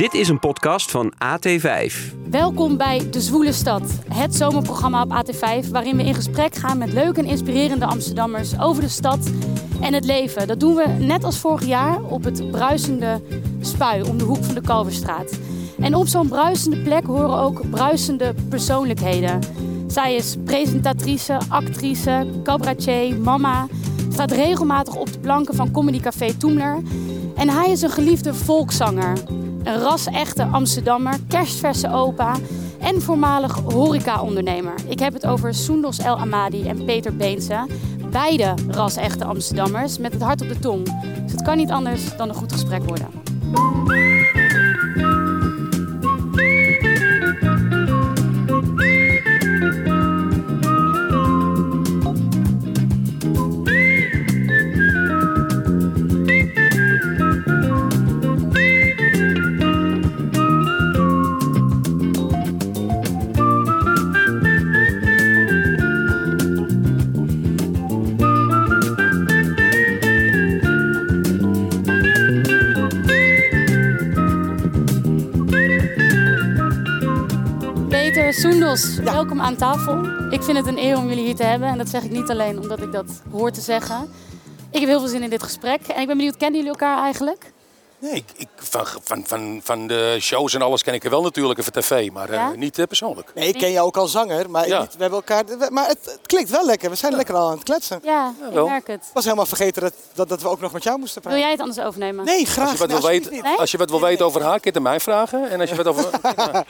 Dit is een podcast van AT5. Welkom bij De Zwoele Stad, het zomerprogramma op AT5, waarin we in gesprek gaan met leuke en inspirerende Amsterdammers over de stad en het leven. Dat doen we net als vorig jaar op het bruisende spui om de hoek van de Kalverstraat. En op zo'n bruisende plek horen ook bruisende persoonlijkheden. Zij is presentatrice, actrice, cabaretier, mama. Staat regelmatig op de planken van Comedy Café Toemler. En hij is een geliefde volkszanger. Een ras-echte Amsterdammer, kerstverse opa en voormalig horeca-ondernemer. Ik heb het over Soendos El Amadi en Peter Beense. Beide ras-echte Amsterdammers met het hart op de tong. Dus het kan niet anders dan een goed gesprek worden. Welkom aan tafel. Ik vind het een eer om jullie hier te hebben. En dat zeg ik niet alleen omdat ik dat hoor te zeggen. Ik heb heel veel zin in dit gesprek. En ik ben benieuwd, kennen jullie elkaar eigenlijk? Nee, ik, ik, van, van, van, van de shows en alles ken ik er wel natuurlijk even tv, maar eh, niet eh, persoonlijk. Nee, ik ken jou ook al zanger, maar Ja. niet- we hebben elkaar. we- Maar het, het klinkt wel lekker. We zijn lekker al aan het kletsen. Ja, ik merk het. Ik was helemaal vergeten dat, dat, dat we ook nog met jou moesten Wil praten. jij het anders overnemen? Nee, graag. Als je wat Nee, wil weten, als je wat wil weten over haar, kun je het mij vragen. En als je wat over...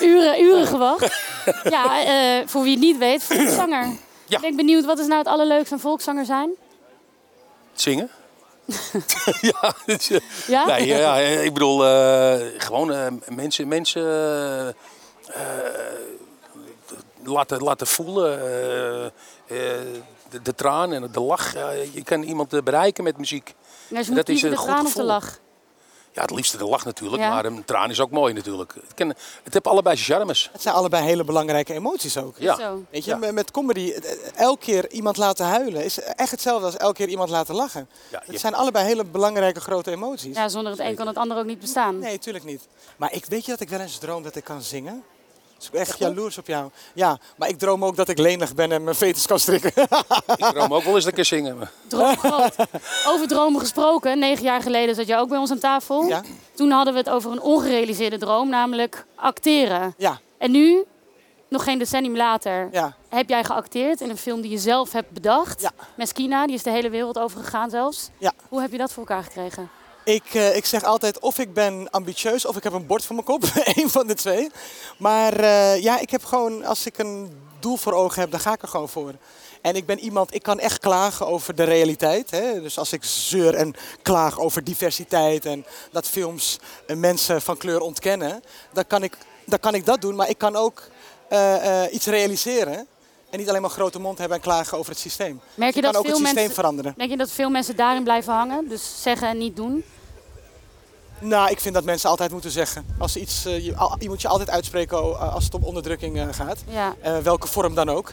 Uren, uren gewacht. ja, eh, voor wie het niet weet, volkszanger. Ja. Ik ben benieuwd, wat is nou het allerleukste aan volkszanger zijn? Zingen? ja, Ja? nee, ja, ja, ik bedoel, eh, gewoon eh, mensen, mensen laten, laten voelen. de, de traan en de lach. Je kan iemand bereiken met muziek. Nou, dat is de een goed traan of de lach. Ja, het liefste de lach natuurlijk, Ja. maar een traan is ook mooi natuurlijk. Het, kan, het heeft allebei zijn charmes. Het zijn allebei hele belangrijke emoties ook. Ja. Zo. Weet je, Ja. met- met comedy, eh, elke keer iemand laten huilen is echt hetzelfde als elke keer iemand laten lachen. Ja, Het zijn allebei hele belangrijke grote emoties. Ja, zonder het een kan het ander ook niet bestaan. Nee, tuurlijk niet. Maar ik weet je dat ik wel eens droom dat ik kan zingen? Dus ik ben echt jaloers op jou. Ja, maar ik droom ook dat ik lenig ben en mijn fetus kan strikken. Ik droom ook wel eens dat ik kan zingen. maar- Droom groot. Over dromen gesproken, negen jaar geleden zat je ook bij ons aan tafel. Ja. Toen hadden we het over een ongerealiseerde droom, namelijk acteren. Ja, En nu, nog geen decennium later, ja. heb jij geacteerd in een film die je zelf hebt bedacht. Ja. Meskina, die is de hele wereld over gegaan zelfs. Ja. Hoe heb je dat voor elkaar gekregen? Ik, eh, ik zeg altijd of ik ben ambitieus of ik heb een bord voor mijn kop. Eén van de twee. Maar eh, ja, ik heb gewoon, als ik een doel voor ogen heb, dan ga ik er gewoon voor. En ik ben iemand, ik kan echt klagen over de realiteit. Hè? Dus als ik zeur en klaag over diversiteit en dat films eh, mensen van kleur ontkennen, dan kan ik, dan kan ik dat doen. Maar ik kan ook iets realiseren. En niet alleen maar grote mond hebben en klagen over het systeem. Merk je ik kan dat ook het systeem mensen, veranderen. Denk je dat veel mensen daarin blijven hangen? Dus zeggen en niet doen? Nou, ik vind dat mensen altijd moeten zeggen. Als iets, eh, je, al- je moet je altijd uitspreken o- als het om onderdrukking eh, gaat. Ja. Eh, welke vorm dan ook.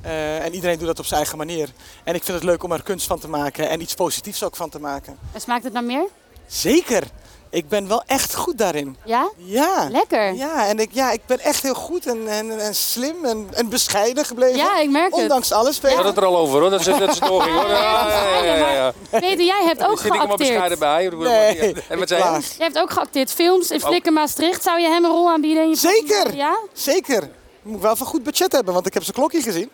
Eh, en iedereen doet dat op zijn eigen manier. En ik vind het leuk om er kunst van te maken en iets positiefs ook van te maken. En smaakt het naar meer? Zeker. Ik ben wel echt goed daarin. Ja? Ja. Lekker. Ja, en ik, ja, ik ben echt heel goed en, en, en slim en, en bescheiden gebleven. Ja, ik merk het. Ondanks alles. We hadden het er al over hoor, dat is, dat is doorging hoor. Ja, ja, ja, ja, ja. Peter, jij hebt ook Zit ik er maar bescheiden geacteerd. bij? Nee, En wat zei je? Jij hebt ook geacteerd. Films in Flikken Maastricht. Zou je hem een rol aanbieden? In je Zeker. Ja? Zeker. Moet ik wel van goed budget hebben, want ik heb zijn klokje gezien.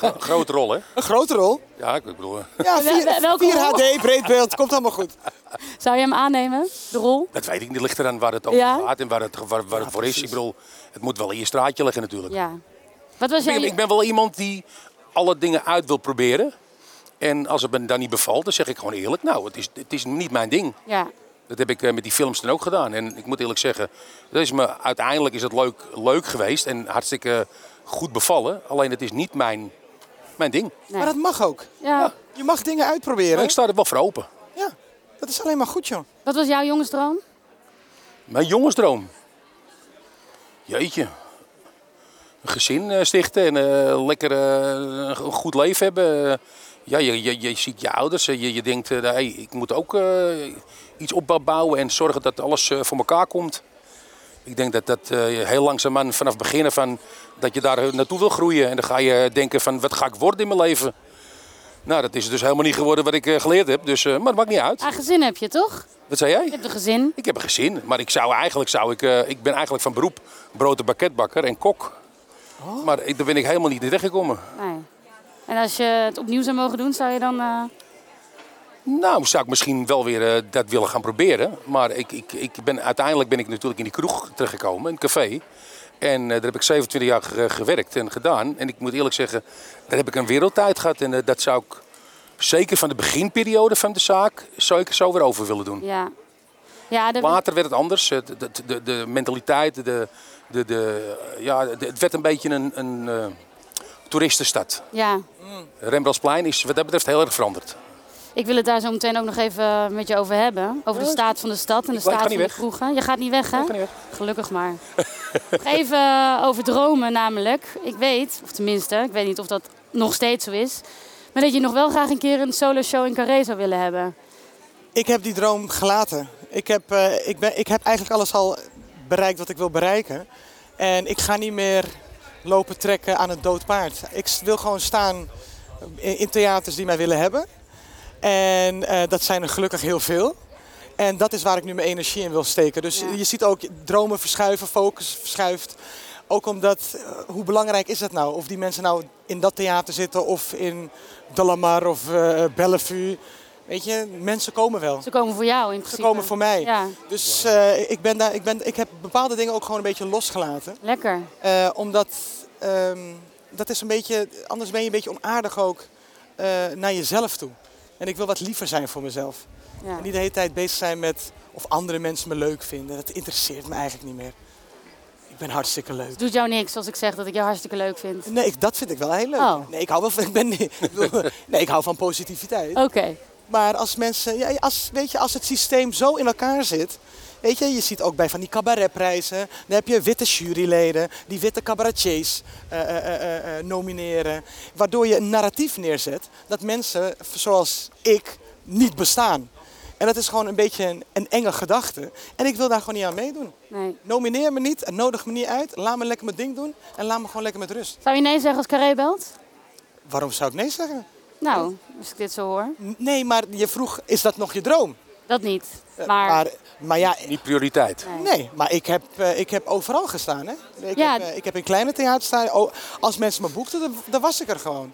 Een grote rol hè? Een grote rol. Ja, ik bedoel, eh, Ja, Wel- wel- 4, welke 4 rol? HD, breed beeld, komt allemaal goed. Zou je hem aannemen? De rol? dat weet ik niet. Het ligt eraan waar het over Ja? gaat en waar het, waar, waar het voor is. Ik bedoel, het moet wel in je straatje liggen natuurlijk. Ja. Wat was Ik, ben, jij... ik ben wel iemand die alle dingen uit wil proberen. En als het me dan niet bevalt, dan zeg ik gewoon eerlijk, nou, het is, het is niet mijn ding. Ja. Dat heb ik eh, met die films dan ook gedaan. En ik moet eerlijk zeggen, dat is me, uiteindelijk is het leuk, leuk geweest en hartstikke goed bevallen. Alleen het is niet mijn, mijn ding. Nee. Maar dat mag ook. ja. Je mag dingen uitproberen. Maar ik sta er wel voor open. Ja, dat is alleen maar goed, joh. Wat was jouw jongensdroom? Mijn jongensdroom. Jeetje. Een gezin eh, stichten en eh, lekker een goed leven hebben. Ja, je, je, je ziet je ouders. Je, je denkt, eh, hey, ik moet ook eh, iets opbouwen en zorgen dat alles eh, voor elkaar komt. Ik denk dat dat heel langzaamaan vanaf het begin van dat je daar naartoe wil groeien. En dan ga je denken van wat ga ik worden in mijn leven. Nou, dat is dus helemaal niet geworden wat ik geleerd heb. Dus, maar dat maakt niet uit. Ah, gezin heb je toch? Wat zei jij? Je hebt een gezin. Ik heb een gezin, maar ik zou eigenlijk zou ik, ik ben eigenlijk van beroep brood- en bakketbakker en kok. Maar ik, daar ben ik helemaal niet in terechtgekomen. Nee. En als je het opnieuw zou mogen doen, zou je dan... eh, Nou, zou ik misschien wel weer eh, dat willen gaan proberen. Maar ik, ik, ik ben, uiteindelijk ben ik natuurlijk in die kroeg terechtgekomen, een café. En eh, daar heb ik 27 jaar ge- gewerkt en gedaan. En ik moet eerlijk zeggen, daar heb ik een wereldtijd gehad. En dat zou ik zeker van de beginperiode van de zaak, zou ik er zo weer over willen doen. ja. Ja, de, Later werd het anders. De, de, de, mentaliteit, de, de, de, ja, het werd een beetje een, een toeristenstad. ja. Rembrandtsplein is wat dat betreft heel erg veranderd. Ik wil het daar zo meteen ook nog even met je over hebben. Over de staat van de stad en de Ik ga staat van de weg. kroegen. Je gaat niet weg, hè? Ik ga niet weg. Gelukkig maar. even eh, over dromen namelijk. Ik weet, of tenminste, ik weet niet of dat nog steeds zo is. Maar dat je nog wel graag een keer een solo show in Carré zou willen hebben. Ik heb die droom gelaten. Ik heb, eh, ik, ben, ik heb eigenlijk alles al bereikt wat ik wil bereiken. En ik ga niet meer lopen trekken aan een dood paard. Ik wil gewoon staan in, theaters die mij willen hebben. En eh, dat zijn er gelukkig heel veel. En dat is waar ik nu mijn energie in wil steken. Dus Ja. je ziet ook dromen verschuiven, focus verschuift. Ook omdat, eh, hoe belangrijk is dat nou? Of die mensen nou in dat theater zitten of in De La Mar of eh Bellevue. Weet je, mensen komen wel. Ze komen voor jou in Ze principe. komen voor mij. Ja, Dus eh, ik, ben daar, ik, ben, ik heb bepaalde dingen ook gewoon een beetje losgelaten. lekker. Eh, omdat ehm, dat is een beetje, anders ben je een beetje onaardig ook eh, naar jezelf toe. En ik wil wat liever zijn voor mezelf. Ja. En niet de hele tijd bezig zijn met of andere mensen me leuk vinden. Dat interesseert me eigenlijk niet meer. Ik ben hartstikke leuk. Het doet jou niks als ik zeg dat ik je hartstikke leuk vind. Nee, ik, dat vind ik wel heel leuk. Oh. Nee, ik hou wel van, ik ben, nee, ik hou van positiviteit. Oké. Maar als mensen, ja, als, weet je, als het systeem zo in elkaar zit. Weet je, je ziet ook bij van die cabaretprijzen. Dan heb je witte juryleden die witte cabaretiers eh, eh, eh, nomineren. Waardoor je een narratief neerzet dat mensen zoals ik niet bestaan. En dat is gewoon een beetje een, een enge gedachte. En ik wil daar gewoon niet aan meedoen. Nee. Nomineer me niet en nodig me niet uit. Laat me lekker mijn ding doen en laat me gewoon lekker met rust. Zou je nee zeggen als Carré belt? Waarom zou ik nee zeggen? Nou, als ik dit zo hoor. Nee, maar je vroeg, is dat nog je droom? Dat niet. Eh, Maar, maar, maar ja, Niet prioriteit. nee. Nee, maar ik heb, eh, ik heb overal gestaan. Hè? Ik, Ja. heb, eh, ik heb in kleine theaters staan. Oh, als mensen me boekten, dan, dan was ik er gewoon.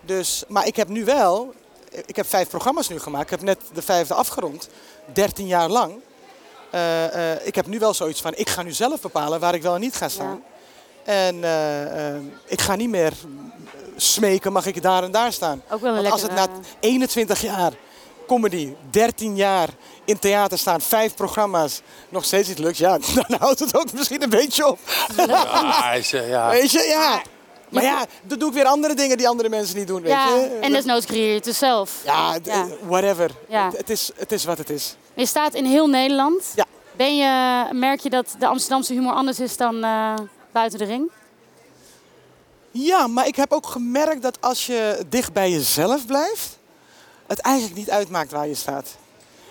Dus, maar ik heb nu wel... Ik heb vijf programma's nu gemaakt. Ik heb net de vijfde afgerond. 13 jaar lang. Eh, eh, ik heb nu wel zoiets van... Ik ga nu zelf bepalen waar ik wel en niet ga staan. En eh, eh, ik ga niet meer smeken, mag ik daar en daar staan. Ook wel een Want als het na lekkere- 21 jaar comedy, 13 jaar in theater staan, vijf programma's, nog steeds niet lukt, ja, dan houdt het ook misschien een beetje op. Ja, eh, ja. Weet je, ja. Maar ja, dan doe ik weer andere dingen die andere mensen niet doen, weet ja, je. en desnoods creëer je het dus zelf. Ja, whatever. Ja. Het, het is, het is wat het is. Je staat in heel Nederland. Ja. Ben je, merk je dat de Amsterdamse humor anders is dan eh, buiten de ring? Ja, maar ik heb ook gemerkt dat als je dicht bij jezelf blijft, het eigenlijk niet uitmaakt waar je staat.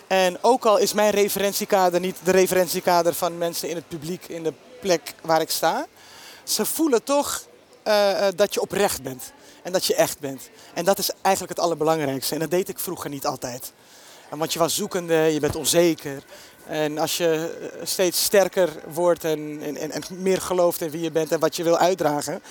En ook al is mijn referentiekader niet de referentiekader van mensen in het publiek in de plek waar ik sta, ze voelen toch eh, eh, dat je oprecht bent en dat je echt bent. En dat is eigenlijk het allerbelangrijkste. En dat deed ik vroeger niet altijd. Want je was zoekende, je bent onzeker. En als je eh, steeds sterker wordt en, en, en- en meer gelooft in wie je bent en wat je wil uitdragen,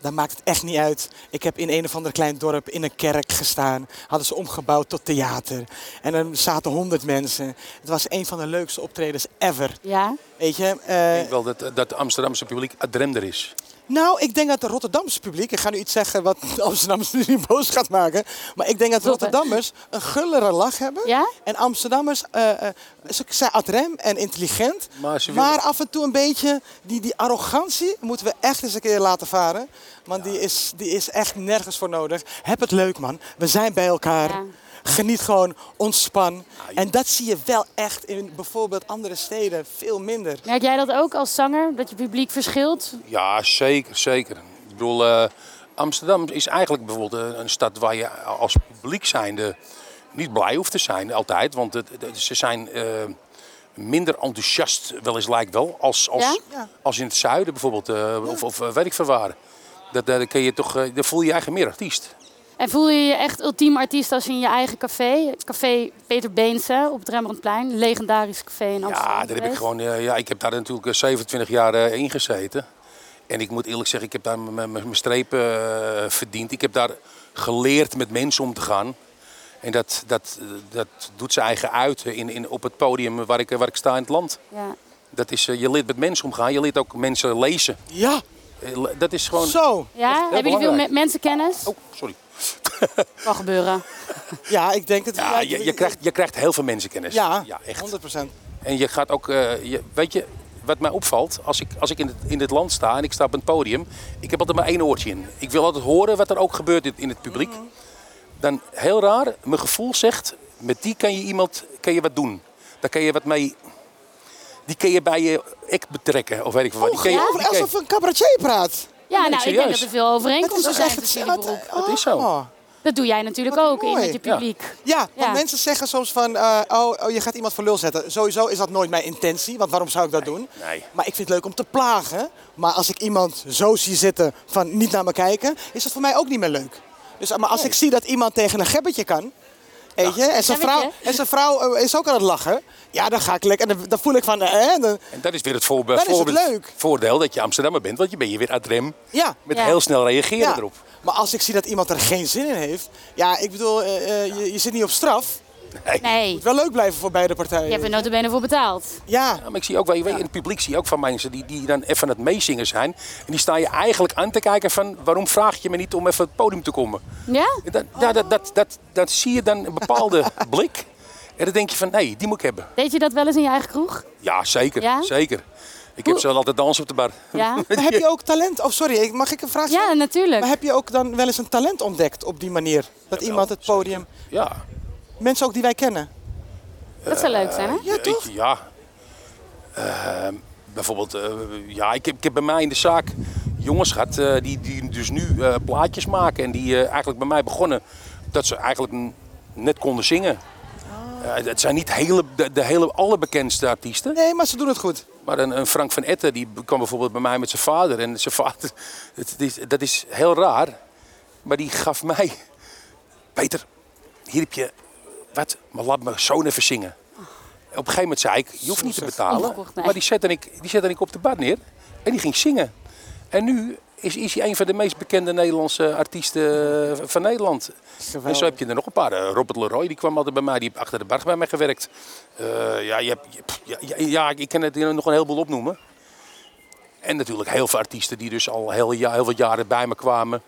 dan maakt het echt niet uit. Ik heb in een of ander klein dorp in een kerk gestaan. Hadden ze omgebouwd tot theater. En er zaten honderd mensen. Het was een van de leukste optredens ever. Ja. Weet je? Ik eh, denk wel dat, dat het Amsterdamse publiek adremder is. nou, ik denk dat het Rotterdamse publiek, ik ga nu iets zeggen wat de Amsterdammers nu niet boos gaat maken, maar ik denk dat? Rotterdammers een gullere lach hebben. Ja? En Amsterdammers, eh, eh, ze zijn adrem en intelligent, Maar maar af en toe een beetje, die, die arrogantie moeten we echt eens een keer laten varen. Want die, is, die is echt nergens voor nodig. Heb het leuk man, we zijn bij elkaar. Ja. Geniet gewoon, ontspan. En dat zie je wel echt in bijvoorbeeld andere steden veel minder. Merk jij dat ook als zanger? Dat je publiek verschilt? Ja, zeker, zeker. Ik bedoel, eh, Amsterdam is eigenlijk bijvoorbeeld een, een stad waar je als publiek zijnde niet blij hoeft te zijn altijd. Want het, het- ze zijn eh, minder enthousiast, wel eens lijkt wel, als, als, Ja? Als in het zuiden bijvoorbeeld. eh, Of, of weet ik veel waar. Dat, dat, kun je toch, eh, dan voel je je eigen meer artiest. En voel je je echt ultiem artiest als je in je eigen café, het café Peter Beense op het Rembrandtplein, legendarisch café in Amsterdam. Ja, daar heb ik gewoon, eh, ja, ik heb daar natuurlijk eh, 27 jaar eh, in gezeten. En ik moet eerlijk zeggen, ik heb daar mijn- strepen eh, verdiend. Ik heb daar geleerd met mensen om te gaan. En dat, dat, dat doet zijn eigen uit in, in, op het podium waar ik, waar ik sta in het land. Ja. Dat is, je leert met mensen omgaan, je leert ook mensen lezen. Ja, Dat is gewoon... zo. Ja, hebben jullie veel mensenkennis? Oh, sorry. Kan gebeuren. Ja, ik denk het. Ja, je, je, krijgt, je krijgt heel veel mensenkennis. Ja, ja echt. 100%. En je gaat ook, eh, je, weet je, wat mij opvalt, als ik, als ik in, het, in dit land sta en ik sta op een podium, ik heb altijd maar één oortje in. Ik wil altijd horen wat er ook gebeurt in, in het publiek. Mhm. Dan, heel raar, mijn gevoel zegt, met die kan je iemand, kan je wat doen. Daar kan je wat mee, die kan je bij je act betrekken, of weet ik veel wat. Die kan je- die je- alsof een cabaretier praat. Ja, nee, nou, ik denk serieus. dat er veel overeenkomsten Het is zijn echt tussen jullie beroep. Is zo. Oh. Dat doe jij natuurlijk Wat ook in mooi. met je publiek. Ja, want Ja. mensen zeggen soms van, eh, oh, oh, je gaat iemand voor lul zetten. Sowieso is dat nooit mijn intentie, want waarom zou ik dat doen? nee. Maar ik vind het leuk om te plagen. Maar als ik iemand zo zie zitten van niet naar me kijken, is dat voor mij ook niet meer leuk. Dus, maar als ik zie dat iemand tegen een gebbetje kan, weet je, en zijn vrouw, en zijn vrouw eh, is ook aan het lachen, ja, dan ga ik lekker, en dan, dan voel ik van, eh, dan, En dat is weer het voorbe- Dan is het voordeel dat je Amsterdammer bent, want je ben je weer ad rem ja. met Ja. heel snel reageren ja. erop. Maar als ik zie dat iemand er geen zin in heeft, ja, ik bedoel, eh, je, je zit niet op straf. Nee, Het wel leuk blijven voor beide partijen. je hebt er notabene voor betaald. Ja, Ja, maar ik zie ook wel, je weet, in het publiek zie je ook van mensen die, die dan even aan het meezingen zijn. En die staan je eigenlijk aan te kijken van waarom vraag je me niet om even het podium te komen. Ja? Dat, ja, dat, dat, dat, dat zie je dan een bepaalde blik. En dan denk je van nee, die moet ik hebben. Deed je dat wel eens in je eigen kroeg? Ja, zeker. Ja? zeker. Ik heb zo altijd dansen op de bar. Ja? maar heb je ook talent? Oh, sorry, mag ik een vraag stellen? Ja, natuurlijk. Maar heb je ook dan wel eens een talent ontdekt op die manier? Dat iemand het podium... Ja. Mensen ook die wij kennen. Dat zou leuk zijn, hè? Ja, toch? Ik- ja. Ehm, bijvoorbeeld, eh, ja, ik heb, ik heb bij mij in de zaak jongens gehad eh, die, die dus nu eh, plaatjes maken. En die eh, eigenlijk bij mij begonnen dat ze eigenlijk net konden zingen. Eh, het zijn niet hele, de, de hele allerbekendste artiesten. Nee, maar ze doen het goed. Maar een, een Frank van Etten die kwam bijvoorbeeld bij mij met zijn vader. En zijn vader, het, is, dat is heel raar. Maar die gaf mij... Peter, hier heb je wat, maar laat mijn zoon even zingen. Op een gegeven moment zei ik, je hoeft niet te betalen. Maar die zette, ik, die zette ik op de bar neer. En die ging zingen. En nu is, is hij een van de meest bekende Nederlandse artiesten eh, van Nederland. En zo heb je er nog een paar. Eh, Robert Leroy, die kwam altijd bij mij. Die heeft achter de bar bij mij gewerkt. Eh, ja, je hebt, ja, ja, ja, ik kan het nog een heleboel opnoemen. En natuurlijk heel veel artiesten die dus al heel, ja, heel veel jaren bij me kwamen.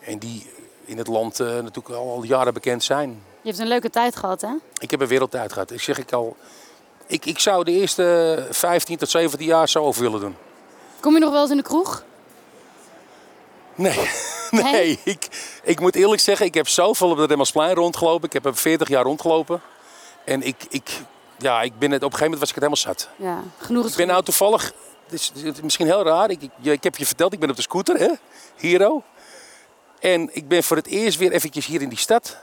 En die in het land natuurlijk al jaren bekend zijn. Je hebt een leuke tijd gehad, hè? Ik heb een wereldtijd gehad. Ik zeg ik al. Ik, ik zou de eerste 15 tot 17 jaar zo over willen doen. Kom je nog wel eens in de kroeg? Nee, Nee? Ik, ik moet eerlijk zeggen, ik heb zoveel op de Remmelsplein rondgelopen. Ik heb er 40 jaar rondgelopen. En ik, ik, ja, ik ben het, op een gegeven moment was ik het helemaal zat. Ja, genoeg is Ik ben nou toevallig, het is, het is misschien heel raar, ik, ik, ik heb je verteld, ik ben op de scooter, hè, Hero. En ik ben voor het eerst weer eventjes hier in die stad.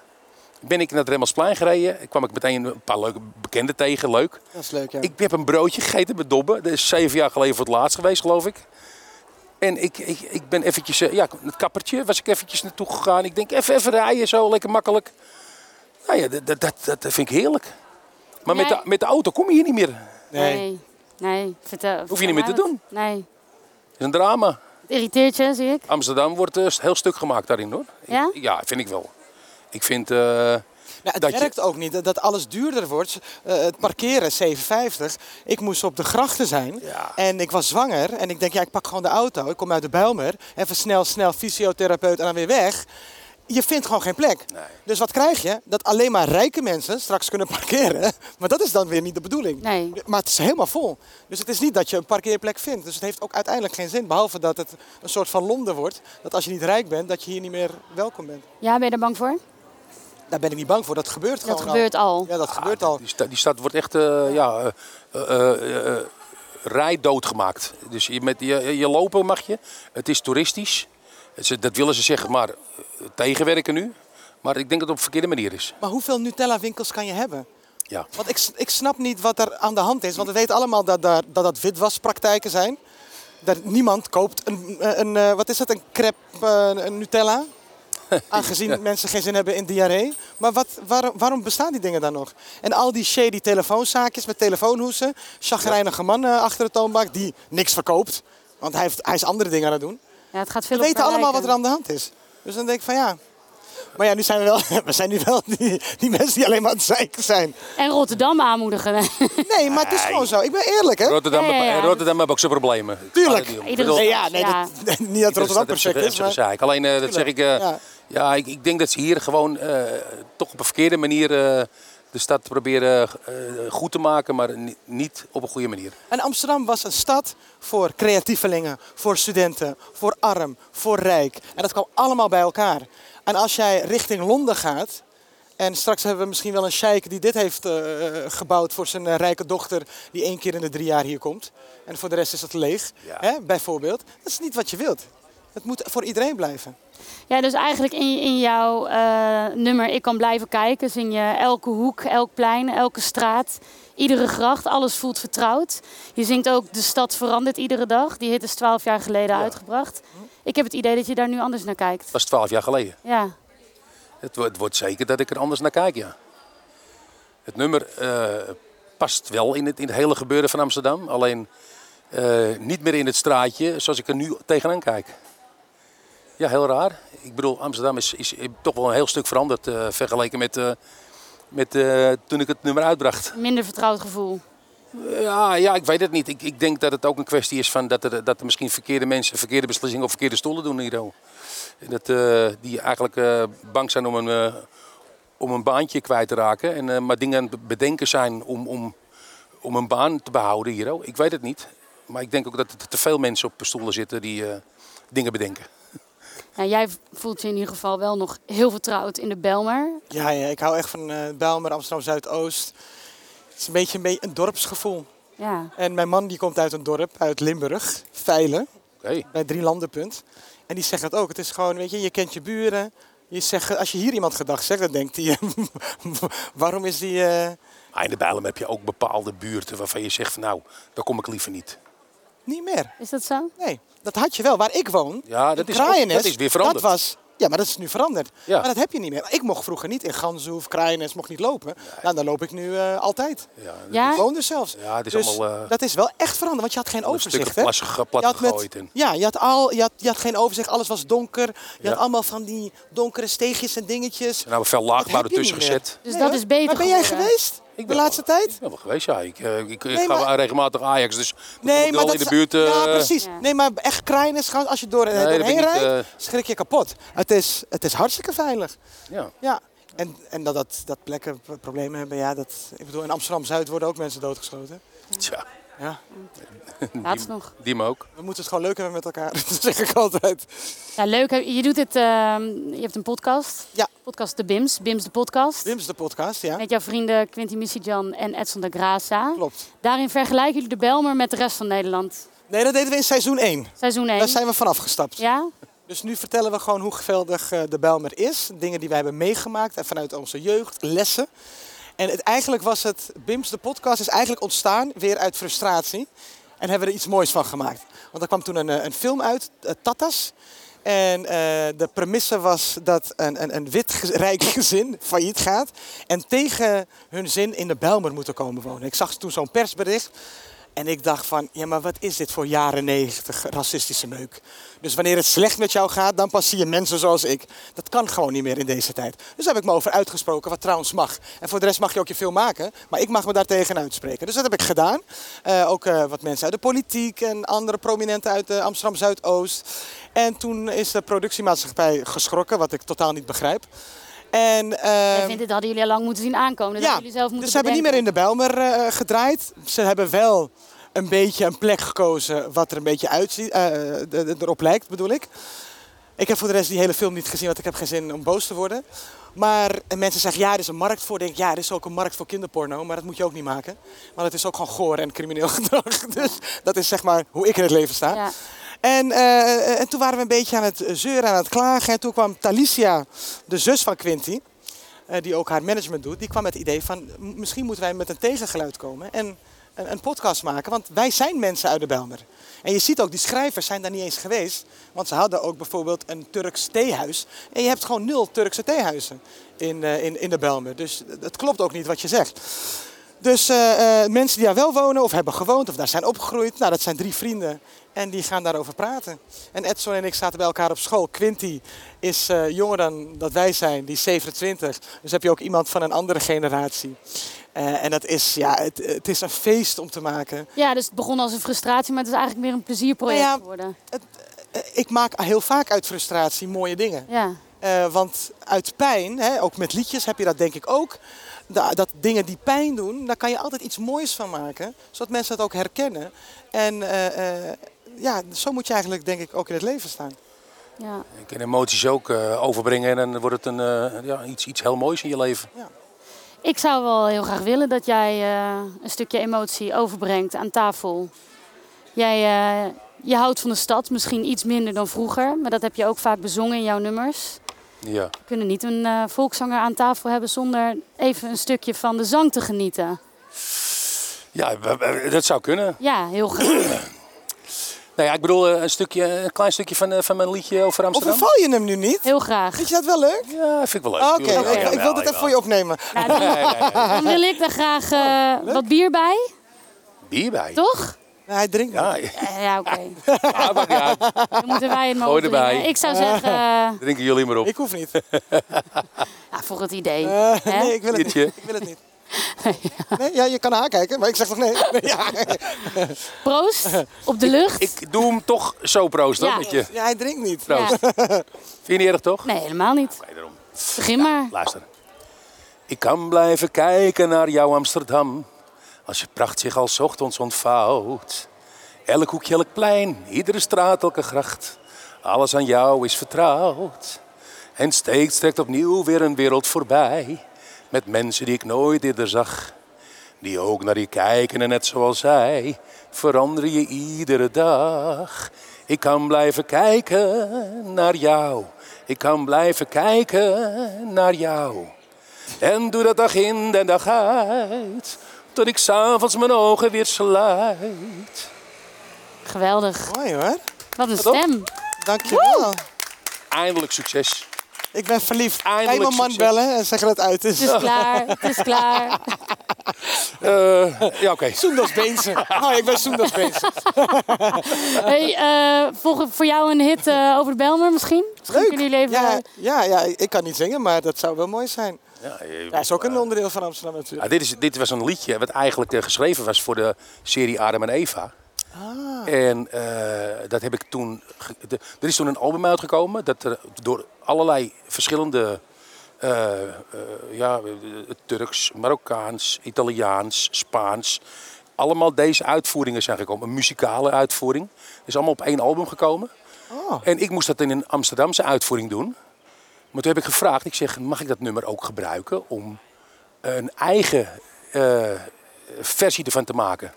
Ben ik naar het Remmelsplein gereden. kwam ik meteen een paar leuke bekenden tegen, leuk. Dat is leuk, ja. Ik heb een broodje gegeten met Dobben. Dat is zeven jaar geleden voor het laatst geweest, geloof ik. En ik, ik, ik ben eventjes, eh, ja, het kappertje was ik eventjes naartoe gegaan. Ik denk, even, even rijden, zo lekker makkelijk. Nou ja, dat, dat, dat, dat vind ik heerlijk. Maar met, de, met de auto kom je hier niet meer. Nee. Nee. Nee. Vertel, Hoef je niet meer te doen. Nee. is een drama. Het irriteert je, zie ik. Amsterdam wordt een heel stuk gemaakt daarin hoor. Ja? Ik- ja, vind ik wel. Ik vind, eh, Nou, het dat je- werkt ook niet, dat- alles duurder wordt. Eh, het parkeren, 7,50. Ik moest op de grachten zijn Ja. en ik was zwanger. En ik denk, ja, ik pak gewoon de auto. Ik kom uit de Bijlmer. Even snel, snel, fysiotherapeut en dan weer weg. Je vindt gewoon geen plek. Nee. Dus wat krijg je? Dat alleen maar rijke mensen straks kunnen parkeren. Maar dat is dan weer niet de bedoeling. Nee. Maar het is helemaal vol. Dus het is niet dat je een parkeerplek vindt. Dus het heeft ook uiteindelijk geen zin. Behalve dat het een soort van Londen wordt. Dat als je niet rijk bent, dat je hier niet meer welkom bent. Ja, ben je er bang voor? Daar ben ik niet bang voor. Dat gebeurt gewoon Dat gebeurt al. Ja, dat gebeurt al. die, stad, die stad wordt echt eh, ja, eh, eh, eh, rijdood gemaakt. Dus je, met, je, je lopen mag je. Het is toeristisch. Ze- Dat willen ze zeggen, maar tegenwerken nu. Maar ik denk dat het op een verkeerde manier is. Maar hoeveel Nutella-winkels kan je hebben? Ja. Want ik, ik snap niet wat er aan de hand is. Want we weten allemaal dat daar, dat, dat witwaspraktijken zijn. Dat niemand koopt een, een, eh, wat is het, een crepe een Nutella. Aangezien mensen geen zin hebben in diarree. Maar wat, waarom, waarom bestaan die dingen dan nog? En al die shady telefoonzaakjes met telefoonhoesen. Chagrijnige man achter de toonbank die niks verkoopt. Want hij, heeft, hij is andere dingen aan het doen. Ja, het gaat veel We weten allemaal wat er aan de hand is. Dus dan denk ik van ja. Maar ja, nu zijn we wel, we zijn nu wel die, die mensen die alleen maar aan het zeiken zijn. En Rotterdam aanmoedigen. Nee, maar het is gewoon zo. Ik ben eerlijk, hè? Rotterdam, Ja, ja, ja. Rotterdam heeft ook zijn problemen. Tuurlijk. Ik Iedere bedoel, Nee, ja, nee, Ja. Dat, niet dat Rotterdam perfect is, maar... Alleen eh, dat zeg ik. eh, Ja. ja, ik, ik denk dat ze hier gewoon eh, toch op een verkeerde manier eh, de stad proberen eh, goed te maken, maar ni- niet op een goede manier. En Amsterdam was een stad voor creatievelingen, voor studenten, voor arm, voor rijk. En dat kwam allemaal bij elkaar. En als jij richting Londen gaat... En straks hebben we misschien wel een sheik die dit heeft eh, gebouwd voor zijn eh, rijke dochter... die één keer in de drie jaar hier komt. En voor de rest is het leeg, Ja. hè, bijvoorbeeld. Dat is niet wat je wilt. Het moet voor iedereen blijven. Ja, dus eigenlijk in, in jouw eh, nummer Ik kan blijven kijken zing je elke hoek, elk plein, elke straat, iedere gracht, alles voelt vertrouwd. Je zingt ook De stad verandert iedere dag. Die hit is twaalf jaar geleden uitgebracht. Ik heb het idee dat je daar nu anders naar kijkt. Dat was twaalf jaar geleden. Ja, Het, het wordt zeker dat ik er anders naar kijk, ja. Het nummer eh, past wel in het, in het hele gebeuren van Amsterdam. Alleen eh, niet meer in het straatje zoals ik er nu tegenaan kijk. Ja, heel raar. Ik bedoel, Amsterdam is, is toch wel een heel stuk veranderd eh, vergeleken met, eh, met eh, toen ik het nummer uitbracht. minder vertrouwd gevoel. Ja, ja, ik weet het niet. Ik, ik denk dat het ook een kwestie is van dat er, dat er misschien verkeerde mensen verkeerde beslissingen of verkeerde stoelen doen hier. Dat, die eigenlijk bang zijn om een, om een baantje kwijt te raken. En, maar dingen aan het bedenken zijn om, om, om een baan te behouden hier. Ik weet het niet. Maar ik denk ook dat er te veel mensen op stoelen zitten die dingen bedenken. Nou, jij voelt je in ieder geval wel nog heel vertrouwd in de Belmer. Ja, ja ik hou echt van eh Bijlmer, Amsterdam Zuidoost. Het is een beetje een, beetje een dorpsgevoel. Ja, En mijn man die komt uit een dorp, uit Limburg, Veilen, Oké. bij Drie Landenpunt. En die zegt dat ook. Het is gewoon, weet je, je kent je buren. Je zegt, als je hier iemand gedag zegt, dan denkt hij, waarom is die... eh, Maar in de Bijlem heb je ook bepaalde buurten waarvan je zegt van nou, daar kom ik liever niet. Niet meer? is dat zo? Nee, dat had je wel. Waar ik woon, Ja, dat in is ook- dat is weer veranderd. Dat was, ja, maar dat is nu veranderd. Ja. Maar dat heb je niet meer. Ik mocht vroeger niet in Ganzenhoef, Kraaiennes, mocht niet lopen. Nou, dan loop ik nu eh, altijd. Ja, Ja? Ik woon er zelfs. Ja, het is dus allemaal, eh, dat is wel echt veranderd, want je had geen een stuk overzicht. hè? plas, ge- plat Je had met-. En, Ja, je had, al, je, had, je had geen overzicht, alles was donker. Je Ja. had allemaal van die donkere steegjes en dingetjes. en nou veel laagbouw ertussen gezet. Dus Nee, dat hoor. is beter Maar ben jij geworden. geweest de ben laatste wel- tijd? Ik ben wel geweest, ja. Ik, eh, ik, ik Nee, ga maar- regelmatig Ajax, dus Nee, ik maar wel dat in de buurt. Ja, eh, precies. Ja. Nee, maar echt gewoon als je door, Nee, daar ben doorheen ik rijdt, eh, schrik je kapot. Het is, het is hartstikke veilig. Ja. Ja. En, en dat, dat, dat plekken problemen hebben, ja, dat, ik bedoel, in Amsterdam-Zuid worden ook mensen doodgeschoten. Tja, Ja, Laatst nog. die me ook. we moeten het gewoon leuk hebben met elkaar, dat zeg ik altijd. Ja, leuk. Je doet het, ehm, je hebt een podcast. Ja. Podcast De Bims. Bims de podcast. Wim's de podcast, ja. Met jouw vrienden Quinty Missy-Jan en Edson de Graça. Klopt. Daarin vergelijken jullie de Belmer met de rest van Nederland. Nee, dat deden we in seizoen 1. Seizoen 1. Daar zijn we vanaf gestapt. Ja? Dus nu vertellen we gewoon hoe geweldig eh, de Bijlmer is. Dingen die wij hebben meegemaakt en vanuit onze jeugd, lessen. En het, eigenlijk was het, Bims de podcast is eigenlijk ontstaan weer uit frustratie. En hebben we er iets moois van gemaakt. Want er kwam toen een, eh, een film uit, eh, Tatas. En eh, de premisse was dat een, een, een wit rijk gezin failliet gaat. En tegen hun zin in de Bijlmer moeten komen wonen. Ik zag toen zo'n persbericht. En ik dacht van, ja maar wat is dit voor jaren negentig racistische meuk. Dus wanneer het slecht met jou gaat, dan pas zie je mensen zoals ik. Dat kan gewoon niet meer in deze tijd. Dus daar heb ik me over uitgesproken, wat trouwens mag. En voor de rest mag je ook je film maken, maar ik mag me daar tegen uitspreken. Dus dat heb ik gedaan. Eh, ook eh, wat mensen uit de politiek en andere prominenten uit eh, Amsterdam Zuidoost. En toen is de productiemaatschappij geschrokken, wat ik totaal niet begrijp. En, ehm, dit hadden jullie al lang moeten zien aankomen. Dat ja, jullie zelf moeten dus ze hebben niet meer in de Bijlmer eh, gedraaid. Ze hebben wel een beetje een plek gekozen wat er een beetje uitziet, eh, erop lijkt, bedoel ik. Ik heb voor de rest die hele film niet gezien, want ik heb geen zin om boos te worden. Maar en mensen zeggen, ja, er is een markt voor. Ik Denk, ja, er is ook een markt voor kinderporno, maar dat moet je ook niet maken. Maar het is ook gewoon goor en crimineel gedrag. Dus dat is zeg maar hoe ik in het leven sta. Ja. En, eh, en toen waren we een beetje aan het zeuren, aan het klagen. En toen kwam Talicia, de zus van Quinty, eh, die ook haar management doet, die kwam met het idee van misschien moeten wij met een tegengeluid komen en een, een podcast maken. Want wij zijn mensen uit de Belmer. En je ziet ook, die schrijvers zijn daar niet eens geweest. Want ze hadden ook bijvoorbeeld een Turks theehuis. En je hebt gewoon nul Turkse theehuizen in, eh, in, in de Belmer. Dus het klopt ook niet wat je zegt. Dus eh, eh, mensen die daar wel wonen of hebben gewoond of daar zijn opgegroeid, nou, dat zijn drie vrienden. En die gaan daarover praten. En Edson en ik zaten bij elkaar op school. Quinty is eh, jonger dan dat wij zijn, die is 27. Dus heb je ook iemand van een andere generatie. En dat is, ja, het, het is een feest om te maken. Ja, dus het begon als een frustratie, maar het is eigenlijk meer een plezierproject Nou ja, geworden. Ik maak heel vaak uit frustratie mooie dingen. Ja. Want uit pijn, hè, ook met liedjes heb je dat denk ik ook. Da- dat dingen die pijn doen, daar kan je altijd iets moois van maken. Zodat mensen dat ook herkennen. En eh, eh, ja, zo moet je eigenlijk denk ik ook in het leven staan. ja. Je kan emoties ook eh, overbrengen en dan wordt het een, eh, ja, iets, iets heel moois in je leven. Ik zou wel heel graag willen dat jij eh, een stukje emotie overbrengt aan tafel. Jij eh, je houdt van de stad, misschien iets minder dan vroeger, maar dat heb je ook vaak bezongen in jouw nummers. Ja. We kunnen niet een eh, volkszanger aan tafel hebben zonder even een stukje van de zang te genieten. Ja, dat zou kunnen. Ja, heel graag. Nou ja, ik bedoel eh, een, stukje, een klein stukje van, eh, van mijn liedje over Of Amsterdam. verval je hem nu niet? Heel graag. Vind je dat wel leuk? Ja, vind ik wel leuk. Ah, Oké, ik, Ja, ik wil wel, dit even voor je opnemen. Nou, dan, Nee, nee, nee. dan wil ik er graag eh, wat bier bij, Bier bij. toch? Nee, hij drinkt Ja. Eh, ja, oké. ja, maakt niet uit. Dan moeten wij het maar Gooi erbij. Ik zou zeggen, eh, Drinken jullie maar op. Ik hoef niet. ja, voor het idee. Eh, Hè? nee, ik wil het niet. Ik wil het niet. Nee, ja, je kan haar kijken, maar ik zeg toch nee. nee ja. Proost, op de lucht. Ik doe hem toch zo proost, hoor, Ja. met je. ja, hij drinkt niet. Proost. Ja. Vind je niet erg, toch? Nee, helemaal niet. Nee, daarom. Begin maar. Luister. Ik kan blijven kijken naar jouw Amsterdam. Als je pracht zich als ochtends ontvouwt. Elk hoekje, elk plein, iedere straat, elke gracht. Alles aan jou is vertrouwd. En steeds trekt opnieuw weer een wereld voorbij. Met mensen die ik nooit eerder zag. Die ook naar je kijken en net zoals zij. Verander je iedere dag. Ik kan blijven kijken naar jou. Ik kan blijven kijken naar jou. En doe dat dag in en dag uit. Tot ik s'avonds mijn ogen weer sluit. Geweldig. Mooi hoor. Wat een stem. Dankjewel. Eindelijk succes. Ik ben verliefd. Eindelijk Ga je mijn man bellen en zeggen dat het uit is. Het is klaar. Het is klaar. Eh, ja, oké. Beense. Oh, ik ben Soendos Beense. Hey, eh, voor, voor jou een hit eh, over de Belmer misschien? Misschien Leuk. kunnen jullie even... Ja, ja, ja, ik kan niet zingen, maar dat zou wel mooi zijn. Ja, je- Hij is ook een onderdeel van Amsterdam natuurlijk. dit, is, dit was een liedje wat eigenlijk eh, geschreven was voor de serie Adam en Eva. En eh, dat heb ik toen. de- er is toen een album uitgekomen dat er door allerlei verschillende. eh, eh, ja, eh, Turks, Marokkaans, Italiaans, Spaans. Allemaal deze uitvoeringen zijn gekomen. Een muzikale uitvoering. is allemaal op één album gekomen. Oh. En ik moest dat in een Amsterdamse uitvoering doen. Maar toen heb ik gevraagd, ik zeg, mag ik dat nummer ook gebruiken om een eigen eh, versie ervan te maken?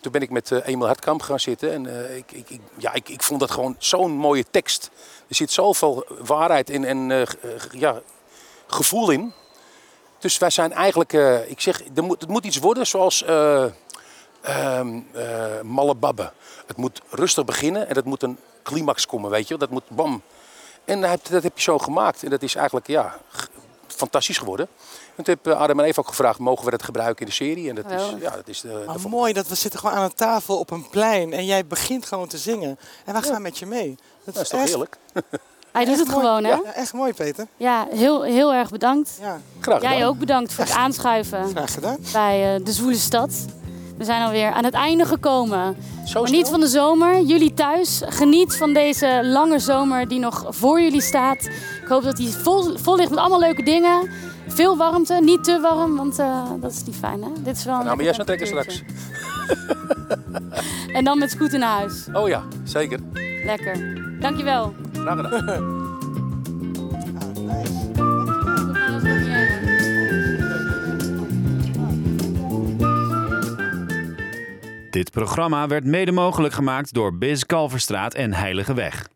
Toen ben ik met eh, Emil Hartkamp gaan zitten en eh, ik, ik, ja, ik, ik vond dat gewoon zo'n mooie tekst. Er zit zoveel waarheid in en ja, gevoel in. Dus wij zijn eigenlijk, ik zeg, er moet, het moet iets worden zoals eh ehm, eh, Malle Babbe. Het moet rustig beginnen en dat moet een climax komen, weet je. Dat moet bam. En dat heb, dat heb je zo gemaakt. En dat is eigenlijk ja, fantastisch geworden. En toen heb eh, Adam en Eva ook gevraagd, mogen we dat gebruiken in de serie? En dat is, ja, dat is de, de Maar vol- mooi dat we zitten gewoon aan een tafel op een plein en jij begint gewoon te zingen. En wij gaan met je mee. Dat dat is toch echt, heerlijk? Hij doet het mooi. gewoon, hè? Ja, echt mooi, Peter. Ja, heel, heel erg bedankt. Ja, Graag gedaan. Jij ook bedankt voor het aanschuiven graag gedaan. bij eh, de Zwoele Stad. We zijn alweer aan het einde gekomen. Zo Geniet van de zomer. Jullie thuis. Geniet van deze lange zomer die nog voor jullie staat. Ik hoop dat die vol, vol ligt met allemaal leuke dingen. Veel warmte, niet te warm, want eh, dat is niet fijn, hè? Dit is wel een Nou, maar jij zou trekken straks. En dan met scooter naar huis. Oh ja, zeker. Lekker. Dankjewel. Graag gedaan. Dit programma werd mede mogelijk gemaakt door Biz Kalverstraat en Heilige Weg.